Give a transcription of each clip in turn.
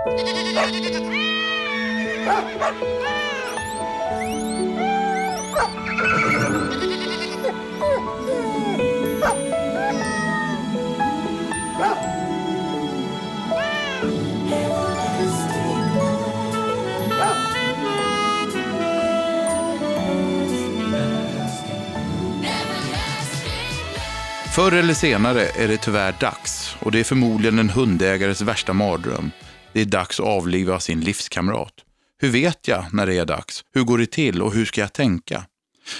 Förr eller senare är det tyvärr dags och det är förmodligen en hundägares värsta mardröm. Det är dags att avliva sin livskamrat. Hur vet jag när det är dags? Hur går det till och hur ska jag tänka?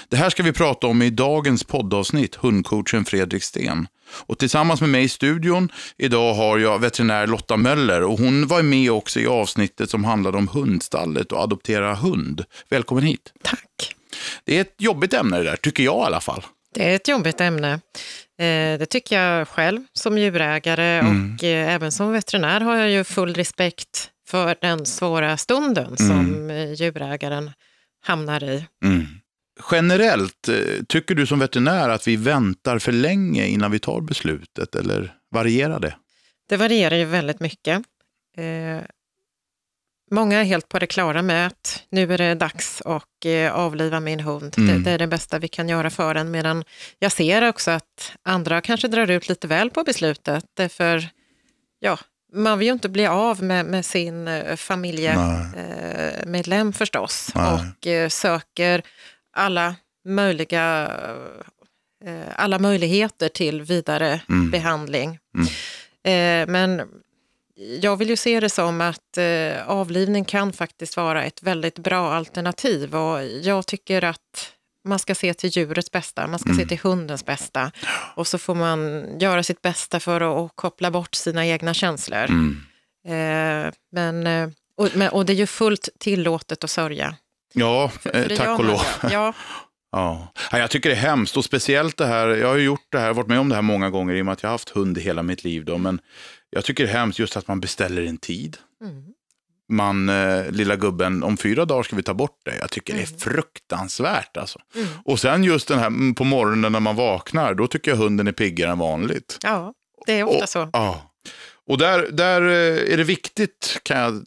Det här ska vi prata om i dagens poddavsnitt, hundcoachen Fredrik Sten. Och tillsammans med mig i studion idag har jag veterinär Lotta Möller och hon var med också i avsnittet som handlade om hundstallet och adoptera hund. Välkommen hit. Tack. Det är ett jobbigt ämne det där, tycker jag i alla fall. Det är ett jobbigt ämne. Eh, det tycker jag själv som djurägare mm. och eh, även som veterinär har jag ju full respekt för den svåra stunden mm. som eh, djurägaren hamnar i. Mm. Generellt, tycker du som veterinär att vi väntar för länge innan vi tar beslutet eller varierar det? Det varierar ju väldigt mycket. Många är helt på det klara med att nu är det dags att eh, avliva min hund. Mm. Det, det, är det bästa vi kan göra för den. Medan jag ser också att andra kanske drar ut lite väl på beslutet. För ja, man vill ju inte bli av med, med sin eh, familjemedlem eh, förstås. Nej. Och eh, söker alla möjliga eh, alla möjligheter till vidare mm. behandling. Mm. Men jag vill ju se det som att eh, avlivning kan faktiskt vara ett väldigt bra alternativ och jag tycker att man ska se till djurets bästa, man ska mm. se till hundens bästa och så får man göra sitt bästa för att, koppla bort sina egna känslor. Mm. Eh, men, eh, och, men, och det är ju fullt tillåtet att sörja. Ja, eh, tack och lov. Ja. Ja. jag tycker det är hemskt och speciellt det här, jag har gjort det här, varit med om det här många gånger i och med att jag har haft hund i hela mitt liv. Då, men jag tycker det är hemskt just att man beställer en tid. Mm. Man, eh, lilla gubben, om fyra dagar ska vi ta bort det. Jag tycker mm. det är mm. fruktansvärt. Alltså. Mm. Och sen just den här mm, på morgonen när man vaknar, då tycker jag hunden är piggare än vanligt. Ja, det är ofta och, så. Ja. Och där, där eh, är det viktigt, kan jag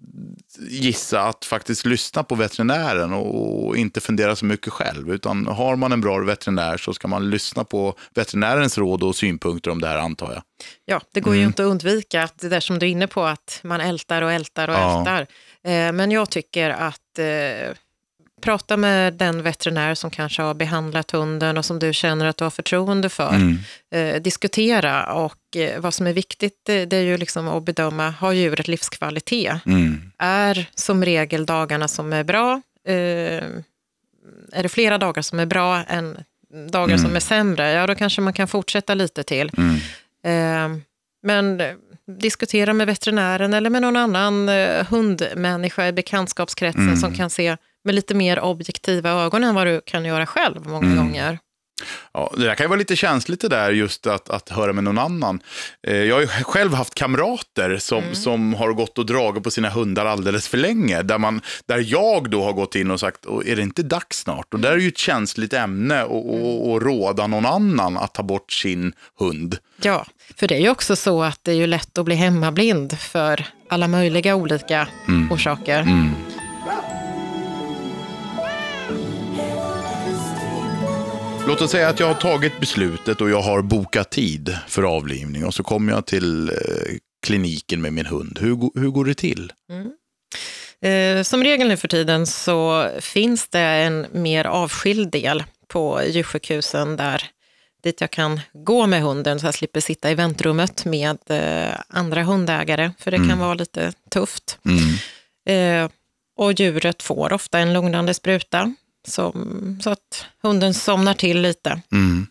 gissa, att faktiskt lyssna på veterinären och inte fundera så mycket själv. Utan har man en bra veterinär så ska man lyssna på veterinärens råd och synpunkter om det här, antar jag. Ja, det går ju mm. inte att undvika att det där som du är inne på, att man ältar och ältar och ja. ältar. Eh, men jag tycker att eh, prata med den veterinär som kanske har behandlat hunden och som du känner att du har förtroende för. Mm. Eh, diskutera och eh, vad som är viktigt det, det, är ju liksom att bedöma, har djuret livskvalitet? Mm. Är som regel dagarna som är bra, eh, är det flera dagar som är bra än dagar mm. som är sämre, ja då kanske man kan fortsätta lite till. Mm. Eh, men diskutera med veterinären eller med någon annan eh, hundmänniska i bekantskapskretsen mm. som kan se med lite mer objektiva ögon än vad du kan göra själv många mm. gånger. Ja, det där kan ju vara lite känsligt det där just att, att höra med någon annan. Eh, jag har ju själv haft kamrater som, mm. som har gått och dragit på sina hundar alldeles för länge. Där, man, där jag då har gått in och sagt, är det inte dags snart? Och där är ju ett känsligt ämne att råda någon annan att ta bort sin hund. Ja, för det är ju också så att det är ju lätt att bli hemmablind för alla möjliga olika mm. orsaker. Mm. Låt oss säga att jag har tagit beslutet och jag har bokat tid för avlivning och så kommer jag till eh, kliniken med min hund. Hur, hur går det till? Mm. Eh, som regel nu för tiden så finns det en mer avskild del på djursjukhusen där dit jag kan gå med hunden så jag slipper sitta i väntrummet med eh, andra hundägare, för det mm. kan vara lite tufft. Mm. Eh, och djuret får ofta en lugnande spruta som, så att hunden somnar till lite. Mm.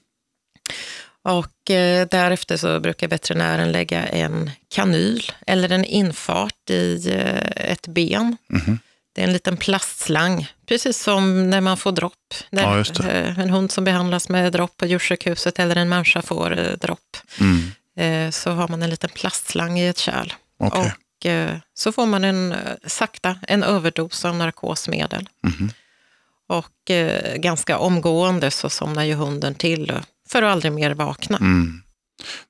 Och eh, därefter så brukar veterinären lägga en kanyl eller en infart i eh, ett ben. Mm. Det är en liten plastslang, precis som när man får dropp. Ja, eh, en hund som behandlas med dropp på djursjukhuset eller en människa får eh, dropp. Mm. Eh, så har man en liten plastslang i ett kärl. Okay. Och eh, så får man en, sakta en överdos av narkosmedel. Mm. Och eh, ganska omgående så somnar ju hunden till för att aldrig mer vakna. Mm.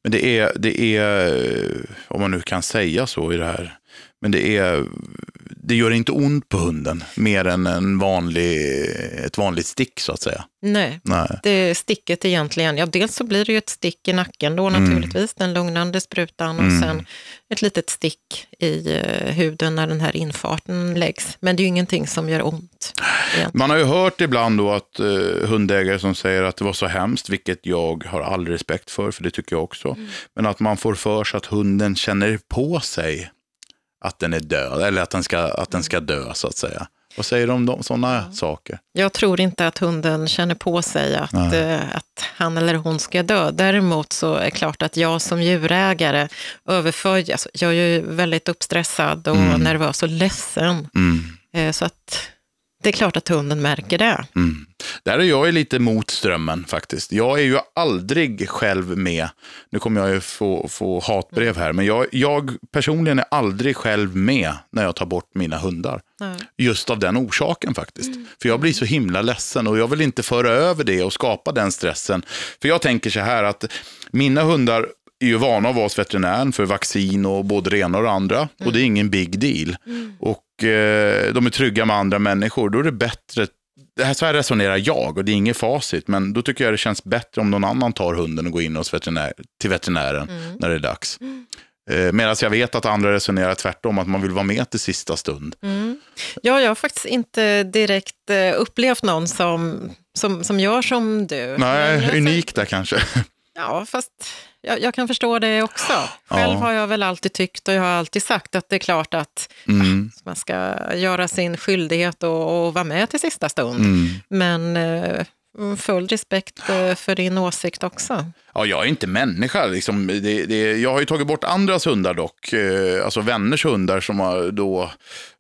Men det är, det är, eh, om man nu kan säga så i det här men det, är, det gör inte ont på hunden mer än en vanlig, ett vanligt stick så att säga. Nej, Nej. det sticket egentligen, ja dels så blir det ju ett stick i nacken då naturligtvis, den lugnande sprutan och Mm. sen ett litet stick i eh, huden när den här infarten läggs. Men det är ju ingenting som gör ont. egentligen. Man har ju hört ibland då att eh, hundägare som säger att det var så hemskt, vilket jag har all respekt för, för det tycker jag också. Men att man får för sig att hunden känner på sig att den är död, eller att den ska, att den ska dö så att säga. Vad säger du om de, sådana saker? Jag tror inte att hunden känner på sig att, eh, att han eller hon ska dö. Däremot så är det klart att jag som djurägare överför, alltså, jag är ju väldigt uppstressad och Mm. nervös och ledsen. Mm. Eh, Så att det är klart att hunden märker det. Mm. Där är jag ju lite mot strömmen faktiskt. Jag är ju aldrig själv med, nu kommer jag ju få, få hatbrev här, men jag, jag personligen är aldrig själv med när jag tar bort mina hundar. Nej. Just av den orsaken faktiskt. För jag blir så himla ledsen och jag vill inte föra över det och skapa den stressen. För jag tänker så här att mina hundar är ju vana att vara hos veterinären för vaccin och både det ena och det andra. Och det är ingen big deal. Och eh, de är trygga med andra människor. Då är det bättre det här, så här resonerar jag och det är inget facit, men då tycker jag det känns bättre om någon annan tar hunden och går in hos veterinär, till veterinären när det är dags. Eh, Medan jag vet att andra resonerar tvärtom, att man vill vara med till sista stund. Ja, jag har faktiskt inte direkt eh, upplevt någon som, som, som gör som du. Nej, unik där kanske. Ja, fast jag, jag kan förstå det också. Själv Ja. har jag väl alltid tyckt och jag har alltid sagt att det är klart att Mm. man ska göra sin skyldighet och, och vara med till sista stund. Mm. Men eh, full respekt eh, för din åsikt också. Ja, jag är inte människa. Liksom. Det, det, jag har ju tagit bort andras hundar dock. Eh, alltså vänners hundar som har då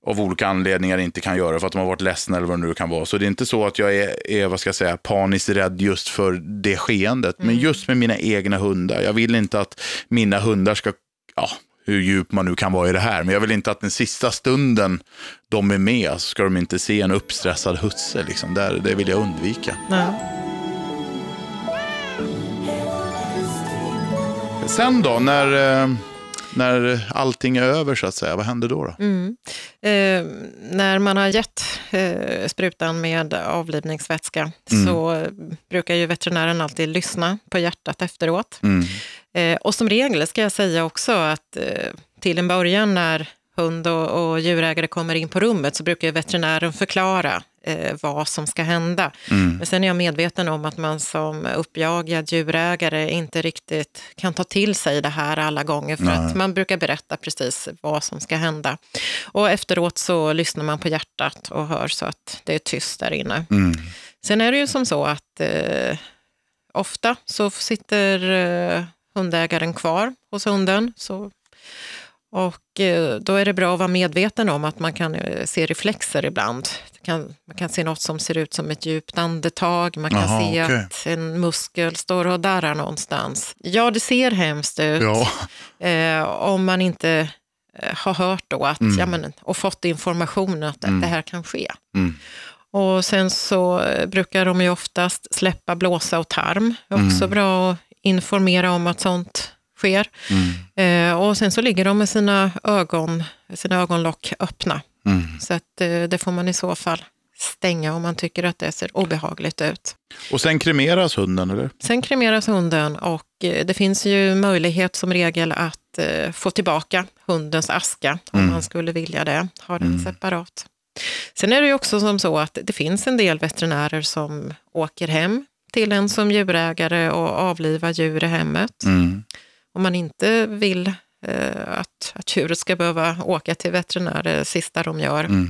av olika anledningar inte kan göra för att de har varit ledsna eller vad det nu kan vara. Så det är inte så att jag är, är vad ska jag säga, paniskt rädd just för det skeendet. Men just med mina egna hundar. Jag vill inte att mina hundar ska, ja, hur djup man nu kan vara i det här, men jag vill inte att den sista stunden de är med så ska de inte se en uppstressad husse. Liksom. Där, det vill jag undvika. Ja. Sen då, när, eh, när allting är över så att säga, vad händer då? då? Mm. Eh, när man har gett eh, sprutan med avlivningsvätska Mm. så brukar ju veterinären alltid lyssna på hjärtat efteråt. Mm. Eh, och som regel ska jag säga också att eh, till en början när hund och, och djurägare kommer in på rummet så brukar veterinären förklara eh, vad som ska hända. Mm. Men sen är jag medveten om att man som uppjagad djurägare inte riktigt kan ta till sig det här alla gånger för Nej. att man brukar berätta precis vad som ska hända. Och efteråt så lyssnar man på hjärtat och hör så att det är tyst där inne. Mm. Sen är det ju som så att eh, ofta så sitter eh, hundägaren kvar hos hunden. Så, och eh, då är det bra att vara medveten om att man kan eh, se reflexer ibland. Kan, man kan se något som ser ut som ett djupt andetag. Man kan Jaha, se okej. att en muskel står och darrar någonstans. Ja, det ser hemskt ut. Ja. Eh, om man inte eh, har hört då att, Mm. ja, men, och fått information att Mm. det här kan ske. Mm. Och sen så brukar de ju oftast släppa blåsa och tarm. Också Mm. bra att informera om att sånt sker. Mm. Eh, och sen så ligger de med sina, ögon, sina ögonlock öppna. Mm. Så att, eh, det får man i så fall stänga om man tycker att det ser obehagligt ut. Och sen kremeras hunden, eller? Sen kremeras hunden och eh, det finns ju möjlighet som regel att eh, få tillbaka hundens aska om Mm. man skulle vilja det, ha den Mm. separat. Sen är det ju också som så att det finns en del veterinärer som åker hem till en som djurägare och avlivar djur i hemmet. Mm. Om man inte vill eh, att, att djuret ska behöva åka till veterinär det sista de gör. Mm.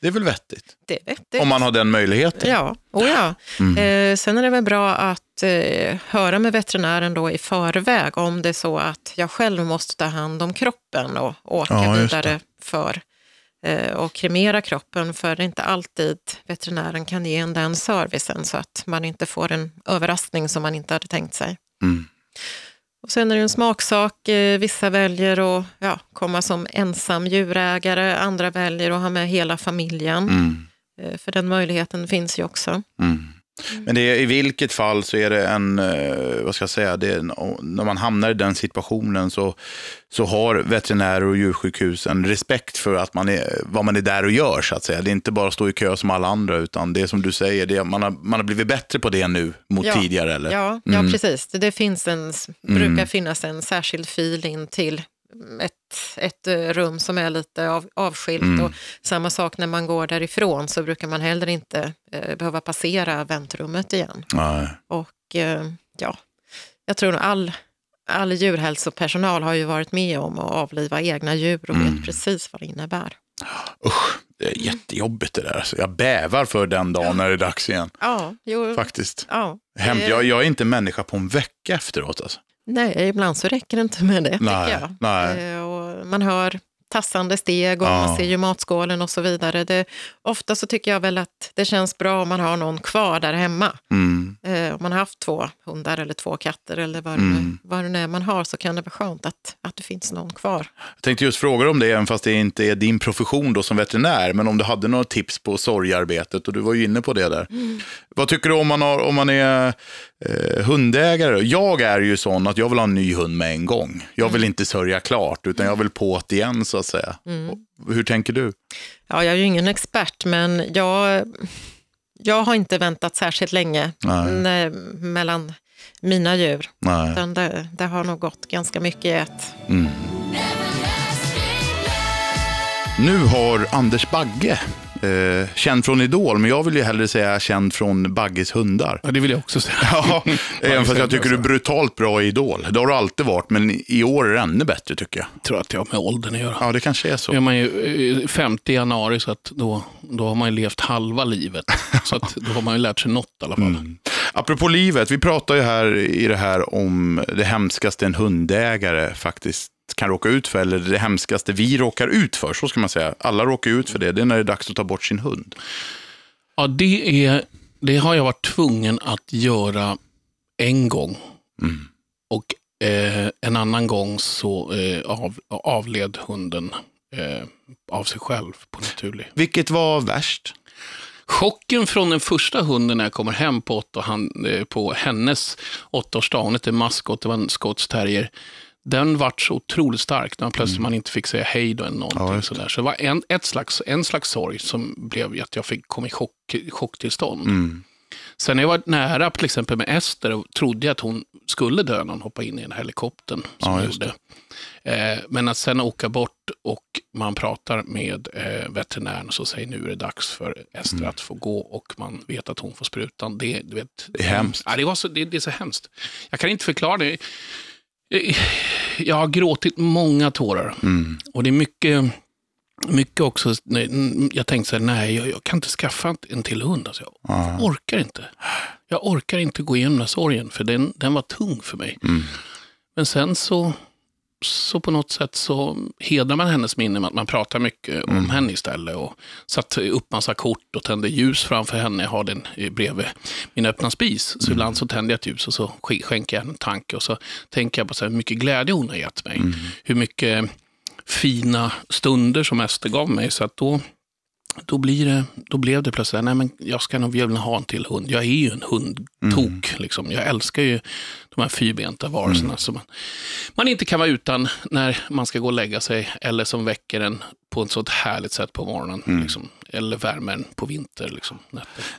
Det är väl vettigt? Det är vettigt. Om man har den möjligheten. Ja, oh ja. Mm. Eh, sen är det väl bra att eh, höra med veterinären då i förväg om det är så att jag själv måste ta hand om kroppen och åka Ja, vidare för eh, och kremera kroppen för det är inte alltid veterinären kan ge en den servicen så att man inte får en överraskning som man inte hade tänkt sig. Mm. Och sen är det en smaksak. Eh, Vissa väljer att ja, komma som ensam djurägare, andra väljer att ha med hela familjen. Mm. Eh, För den möjligheten finns ju också. Mm. Men det är, i vilket fall så är det en, eh, vad ska jag säga, det en- när man hamnar i den situationen så, så har veterinärer och djursjukhus en respekt för att man är, vad man är där och gör så att säga. Det är inte bara att stå i kö som alla andra utan det är som du säger, det man, har, man har blivit bättre på det nu mot Ja. tidigare eller? Ja, ja precis. Det, det finns en, brukar finnas en särskild fil in till ett, ett eh, rum som är lite av, avskilt. Och samma sak när man går därifrån så brukar man heller inte eh, behöva passera väntrummet igen. Nej. Och eh, ja, jag tror nog all, all djurhälsopersonal har ju varit med om att avliva egna djur och vet precis vad det innebär. Usch, det är jättejobbigt det där. Så jag bävar för den dagen när det är dags igen. Ja, jo, Faktiskt. ja. Hem, det- jag, jag är inte människa på en vecka efteråt. Alltså. Nej, ibland så räcker det inte med det, Nej, tycker jag. nej. Eh, Och man hör tassande steg och Ja. man ser ju matskålen och så vidare. Det, ofta så tycker jag väl att det känns bra om man har någon kvar där hemma. Mm. Eh, om man har haft två hundar eller två katter eller vad, det, Mm. nu- vad det nu är man har så kan det vara skönt att, att det finns någon kvar. Jag tänkte just fråga om det, även fast det inte är din profession då som veterinär, men om du hade några tips på sorgarbetet, och du var ju inne på det där. Vad tycker du om man, har, om man är eh, hundägare? Jag är ju sån att jag vill ha en ny hund med en gång. Jag vill inte sörja klart, utan jag vill på det igen så att säga. Och Hur tänker du? Ja, jag är ju ingen expert, men jag, jag har inte väntat särskilt länge när, mellan mina djur. Det, det har nog gått ganska mycket i ett. Nu har Anders Bagge, eh, känd från Idol, men jag vill ju hellre säga känd från Bagges hundar. Ja, det vill jag också säga. Ja, även fast jag tycker du är brutalt bra i Idol. Det har du alltid varit, men i år är det ännu bättre tycker jag. Jag tror att det har med åldern att göra. Ja, det kanske är så. Nu är man ju eh, 50 i januari, så att då, då har man ju levt halva livet. Så att då har man ju lärt sig något i alla fall. Mm. Apropå livet, vi pratar ju här i det här om det hemskaste en hundägare faktiskt kan råka ut för, eller det hemskaste vi råkar ut för, så ska man säga. Alla råkar ut för det, det är när det är dags att ta bort sin hund. Ja, det, är, det har jag varit tvungen att göra en gång. Och eh, en annan gång så eh, av, avled hunden eh, av sig själv på naturlig. Vilket var värst? Chocken från den första hunden när jag kommer hem på, åtta, han, eh, på hennes åttaårsdag, hon hette Maskot, det var en skotsk terrier. Den vart så otroligt stark när man plötsligt man inte fick säga hej då eller någonting Mm. Ja, sådär. Så det var en, ett slags, en slags sorg som blev att jag fick komma i chock, chocktillstånd. Mm. Sen när jag var nära till exempel med Ester och trodde jag att hon skulle dö när hon hoppade in i den här helikoptern. Som Ja, gjorde. Eh, men att sen åka bort och man pratar med eh, veterinären så säger nu är det dags för Ester Mm. att få gå och man vet att hon får sprutan. Det, du vet, Det är hemskt. Ja, det, var så, det, det är så hemskt. Jag kan inte förklara det. Jag har gråtit många tårar. Mm. Och det är mycket, mycket också, jag tänkte så här, nej, jag, jag kan inte skaffa en till hund. Alltså, jag orkar inte. Jag orkar inte gå igenom den här sorgen, för den, den var tung för mig. Mm. Men sen så, så på något sätt så hedrar man hennes minne med att man pratar mycket om henne istället. Och satt upp massa kort och tände ljus framför henne. Jag har den bredvid min öppna spis. Så ibland så tänder jag ett ljus och så sk- skänker jag henne en tanke. Och så tänker jag på så hur mycket glädje hon har gett mig. Hur mycket fina stunder som Ester gav mig. Så att då, då, blir det, då blev det plötsligt, nej men jag ska nog vilja ha en till hund. Jag är ju en hundtok. Liksom. Jag älskar ju de här fyrbenta varelserna som man, man inte kan vara utan när man ska gå och lägga sig. Eller som väcker en på ett sånt härligt sätt på morgonen. Liksom. Eller värmen på vinter. Liksom.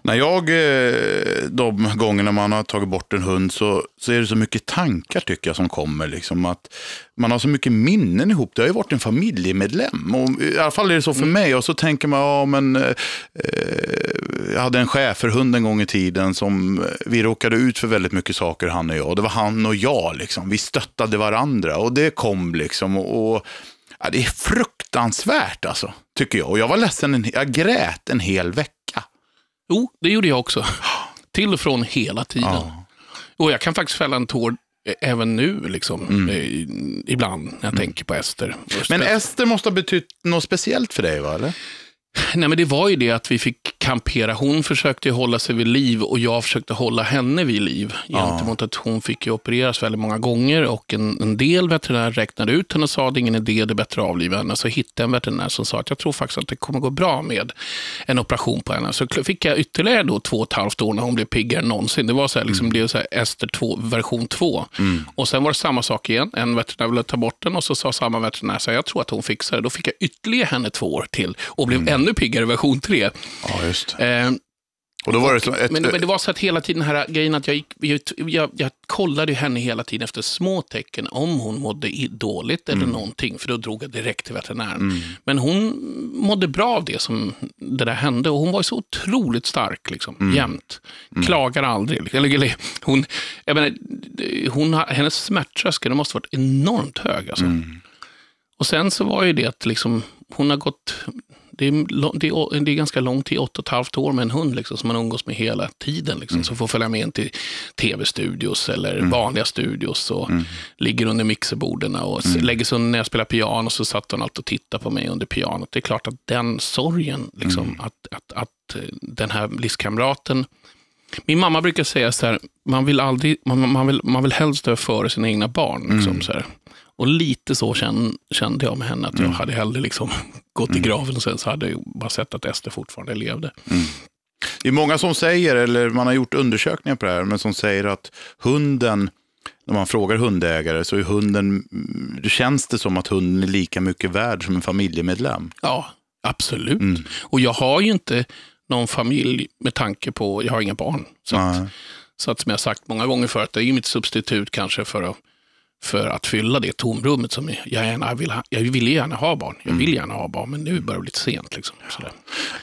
När jag, eh, de gångerna man har tagit bort en hund så, så är det så mycket tankar tycker jag som kommer. Liksom, att man har så mycket minnen ihop. Det har ju varit en familjemedlem. Och, I alla fall är det så för mig. Och så tänker man, ja men eh, jag hade en schäferhund en gång i tiden som eh, vi råkade ut för väldigt mycket saker han och jag. Det var han och jag liksom. Vi stöttade varandra och det kom liksom. Och, och ja, det är fruktansvärt alltså, tycker jag. Och jag var ledsen, en, jag grät en hel vecka. Jo, det gjorde jag också. Till och från hela tiden. Ja. Och jag kan faktiskt fälla en tår eh, även nu, liksom, Mm. eh, ibland när jag tänker på Ester. Men Ester måste ha betytt något speciellt för dig, va? Eller? Nej, men det var ju det att vi fick kampera. Hon försökte hålla sig vid liv och jag försökte hålla henne vid liv. Gentemot att hon fick opereras väldigt många gånger och en, en del veterinärer räknade ut henne och sa att det är ingen idé, det är bättre att avliva henne. Så hittade jag en veterinär som sa att jag tror faktiskt att det kommer gå bra med en operation på henne. Så fick jag ytterligare då två och ett halvt år när hon blev piggare än någonsin. Det var så här, liksom, blev så här Ester 2, version 2. Och sen var det samma sak igen. En veterinär ville ta bort den och så sa samma veterinär så här, jag tror att hon fixar det. Då fick jag ytterligare henne två år till och blev ännu piggare version 3. Ja, just. Eh, Och då var det ett... men, men det var så att hela tiden den här grejen att jag, gick, jag, jag, kollade henne hela tiden efter små tecken om hon mådde dåligt eller någonting, för då drog jag direkt till veterinären. Men hon mådde bra av det som det där hände och hon var så otroligt stark liksom, jämt. Klagar aldrig. liksom. Eller, eller, hon, jag menar, hon, hennes smärttröskel måste ha varit enormt hög. Alltså. Och sen så var ju det att liksom, hon har gått, det är, det, är, det är ganska lång tid, åtta och ett halvt år med en hund liksom, som man umgås med hela tiden. Liksom, Som får följa med in till tv-studios eller vanliga studios och ligger under mixerborden och s- lägger sig under när jag spelar piano så satt hon alltid och tittade på mig under pianot. Det är klart att den sorgen, liksom, att, att, att eh, den här livskamraten min mamma brukar säga så här, man vill, aldrig, man, man, vill, man vill helst dö före sina egna barn. Liksom, så här. Och lite så kände, kände jag med henne, att jag hade hellre liksom gått i graven och sen så hade jag bara sett att Ester fortfarande levde. Det är många som säger, eller man har gjort undersökningar på det här, men som säger att hunden, när man frågar hundägare, så är hunden, mm, det känns det som att hunden är lika mycket värd som en familjemedlem. Ja, absolut. Och jag har ju inte någon familj med tanke på, jag har inga barn. Så, att, så att som jag sagt många gånger förut, det är mitt substitut kanske för att, för att fylla det tomrummet som jag gärna vill ha. Jag vill gärna ha barn, jag vill gärna ha barn, men nu börjar det bli lite sent. Liksom, sådär.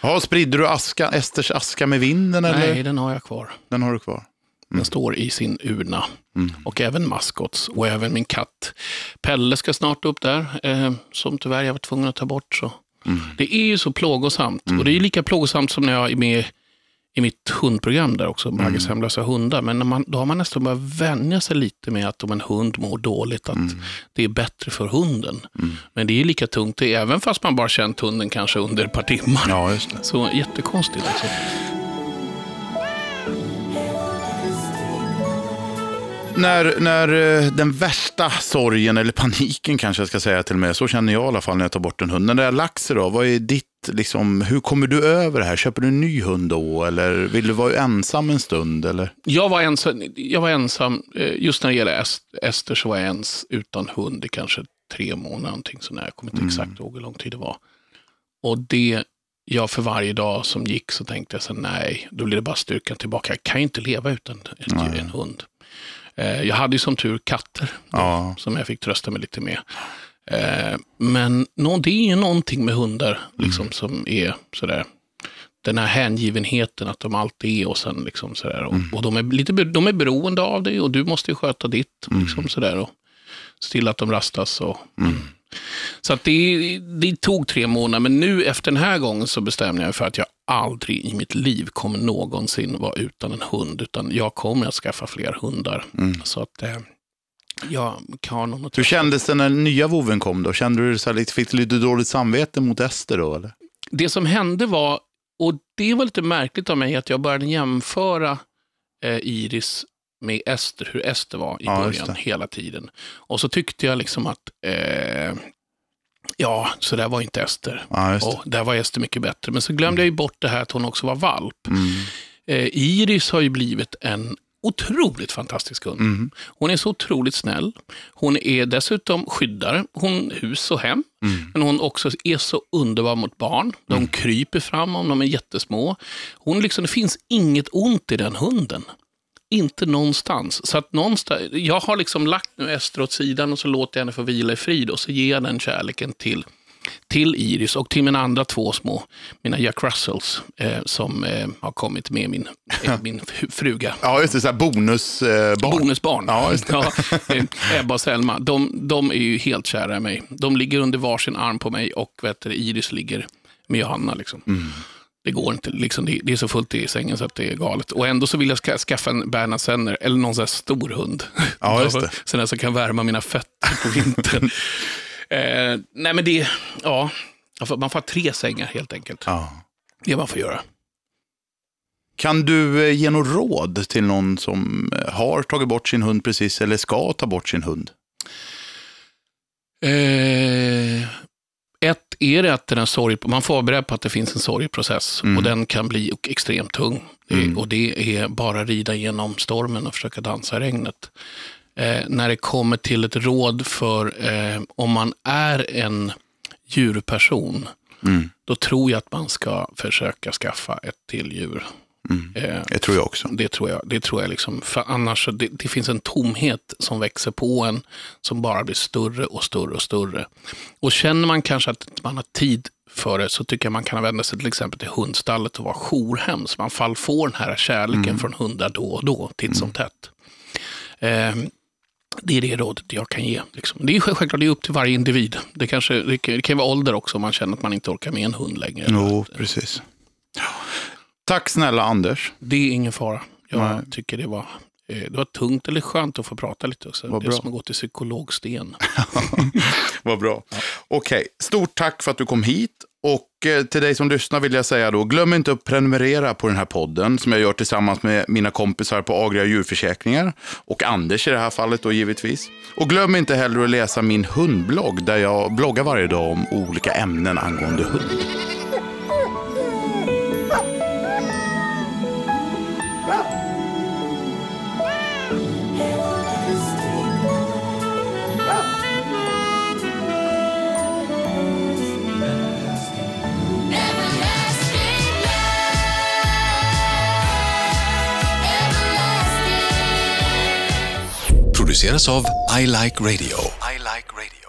Ja, spridde du aska, Esters aska med vinden? Eller? Nej, den har jag kvar. Den har du kvar. Den står i sin urna. Och även maskots och även min katt. Pelle ska snart upp där, eh, som tyvärr jag var tvungen att ta bort. Så. Det är ju så plågosamt. Och det är ju lika plågosamt som när jag är med i mitt hundprogram där också, Bagges hemlösa hundar. Men man, då har man nästan börjat vänja sig lite med att om en hund mår dåligt, att det är bättre för hunden. Men det är lika tungt, det även fast man bara känt hunden kanske under ett par timmar. Ja. Så jättekonstigt. Alltså. När, när eh, den värsta sorgen, eller paniken kanske jag ska säga till och med, så känner jag i alla fall när jag tar bort en hund. När det lagt sig då, vad är ditt, liksom, hur kommer du över det här? Köper du en ny hund då? Eller vill du vara ensam en stund? Eller? Jag var ensam, jag var ensam eh, just när det gäller Est- Ester så var jag ens utan hund i kanske tre månader. Någonting sådär. Jag kommer inte exakt ihåg hur lång tid det var. Och det, jag för varje dag som gick så tänkte jag så nej, då blir det bara styrkan tillbaka. Jag kan ju inte leva utan ett, en hund. Eh, jag hade ju som tur katter Ja. som jag fick trösta mig lite med. Eh, men det är ju någonting med hundar liksom, som är sådär den här hängivenheten att de alltid är och sen liksom sådär. Och, och de, är lite, de är beroende av dig och du måste ju sköta ditt. Liksom sådär, och se till att de rastas. Och, Så att det, det tog tre månader, men nu efter den här gången så bestämde jag mig för att jag aldrig i mitt liv kommer någonsin vara utan en hund. Utan jag kommer att skaffa fler hundar. Så att eh, jag att Hur träffa. kändes det när den nya voven kom då? Kände du så lite- fick du lite dåligt samvete mot Ester då? Eller? det som hände var, och det var lite märkligt av mig, att jag började jämföra eh, Iris med Ester, hur Ester var i Ja, början hela tiden. Och så tyckte jag liksom att, eh, ja, så där var inte Ester. Ja. Och där var Ester mycket bättre. Men så glömde jag ju bort det här att hon också var valp. Mm. Eh, Iris har ju blivit en otroligt fantastisk hund. Mm. Hon är så otroligt snäll. Hon är dessutom skyddare, hon hus och hem. Mm. Men hon också är så underbar mot barn. De kryper fram om de är jättesmå. Hon liksom, det finns inget ont i den hunden. Inte någonstans. Så att någonstans, jag har liksom lagt nu Ester åt sidan och så låter jag henne få vila i frid och så ger jag den kärleken till, till Iris och till mina andra två små, mina Jack Russells, eh, som eh, har kommit med min, eh, min fruga. Ja, just det. Så här bonusbarn. Bonusbarn. Ja, just. Ja, eh, Ebba och Selma, de, de är ju helt kära i mig. De ligger under varsin arm på mig och vet du, Iris ligger med Johanna. Liksom. Mm. Det går inte, liksom, det, det är så fullt i sängen så att det är galet. Och ändå så vill jag ska, skaffa en Bernhard Senner eller någon sån här stor hund. Ja, just det. Sån som kan värma mina fötter på vintern. eh, nej men det, ja, man får- ha tre sängar helt enkelt. Ja. Det man får göra. Kan du eh, ge något råd till någon som eh, har tagit bort sin hund precis eller ska ta bort sin hund? Eh, är det att den sorg, man får vara beredd på att det finns en sorgprocess Mm. och den kan bli extremt tung. Mm. Och det är bara rida genom stormen och försöka dansa i regnet. Eh, när det kommer till ett råd för eh, om man är en djurperson, Mm. då tror jag att man ska försöka skaffa ett till djur. Mm. Eh, Det tror jag också. det tror jag. Det tror jag liksom. För annars, det, det finns en tomhet som växer på en som bara blir större och större och större. Och känner man kanske att man har tid för det så tycker jag man kan vända sig till exempel till hundstallet och vara jourhem. Så man fall får den här kärleken från hundar då och då, titt som tätt. Eh, det är det rådet jag kan ge. Liksom. Det är självklart det är upp till varje individ. Det, kanske, det, kan, det kan vara ålder också om man känner att man inte orkar med en hund längre. Jo, precis. Tack snälla Anders. Det är ingen fara. Jag Nej. tycker det var, eh, det var tungt eller skönt att få prata lite också. Vad det är bra. som att gå till psykologsten. Vad bra. Okej, stort tack för att du kom hit. Och eh, till dig som lyssnar vill jag säga då, glöm inte att prenumerera på den här podden som jag gör tillsammans med mina kompisar på Agria djurförsäkringar och Anders i det här fallet då givetvis. Och glöm inte heller att läsa min hundblogg där jag bloggar varje dag om olika ämnen angående hund. Produceras av I Like Radio. I like radio.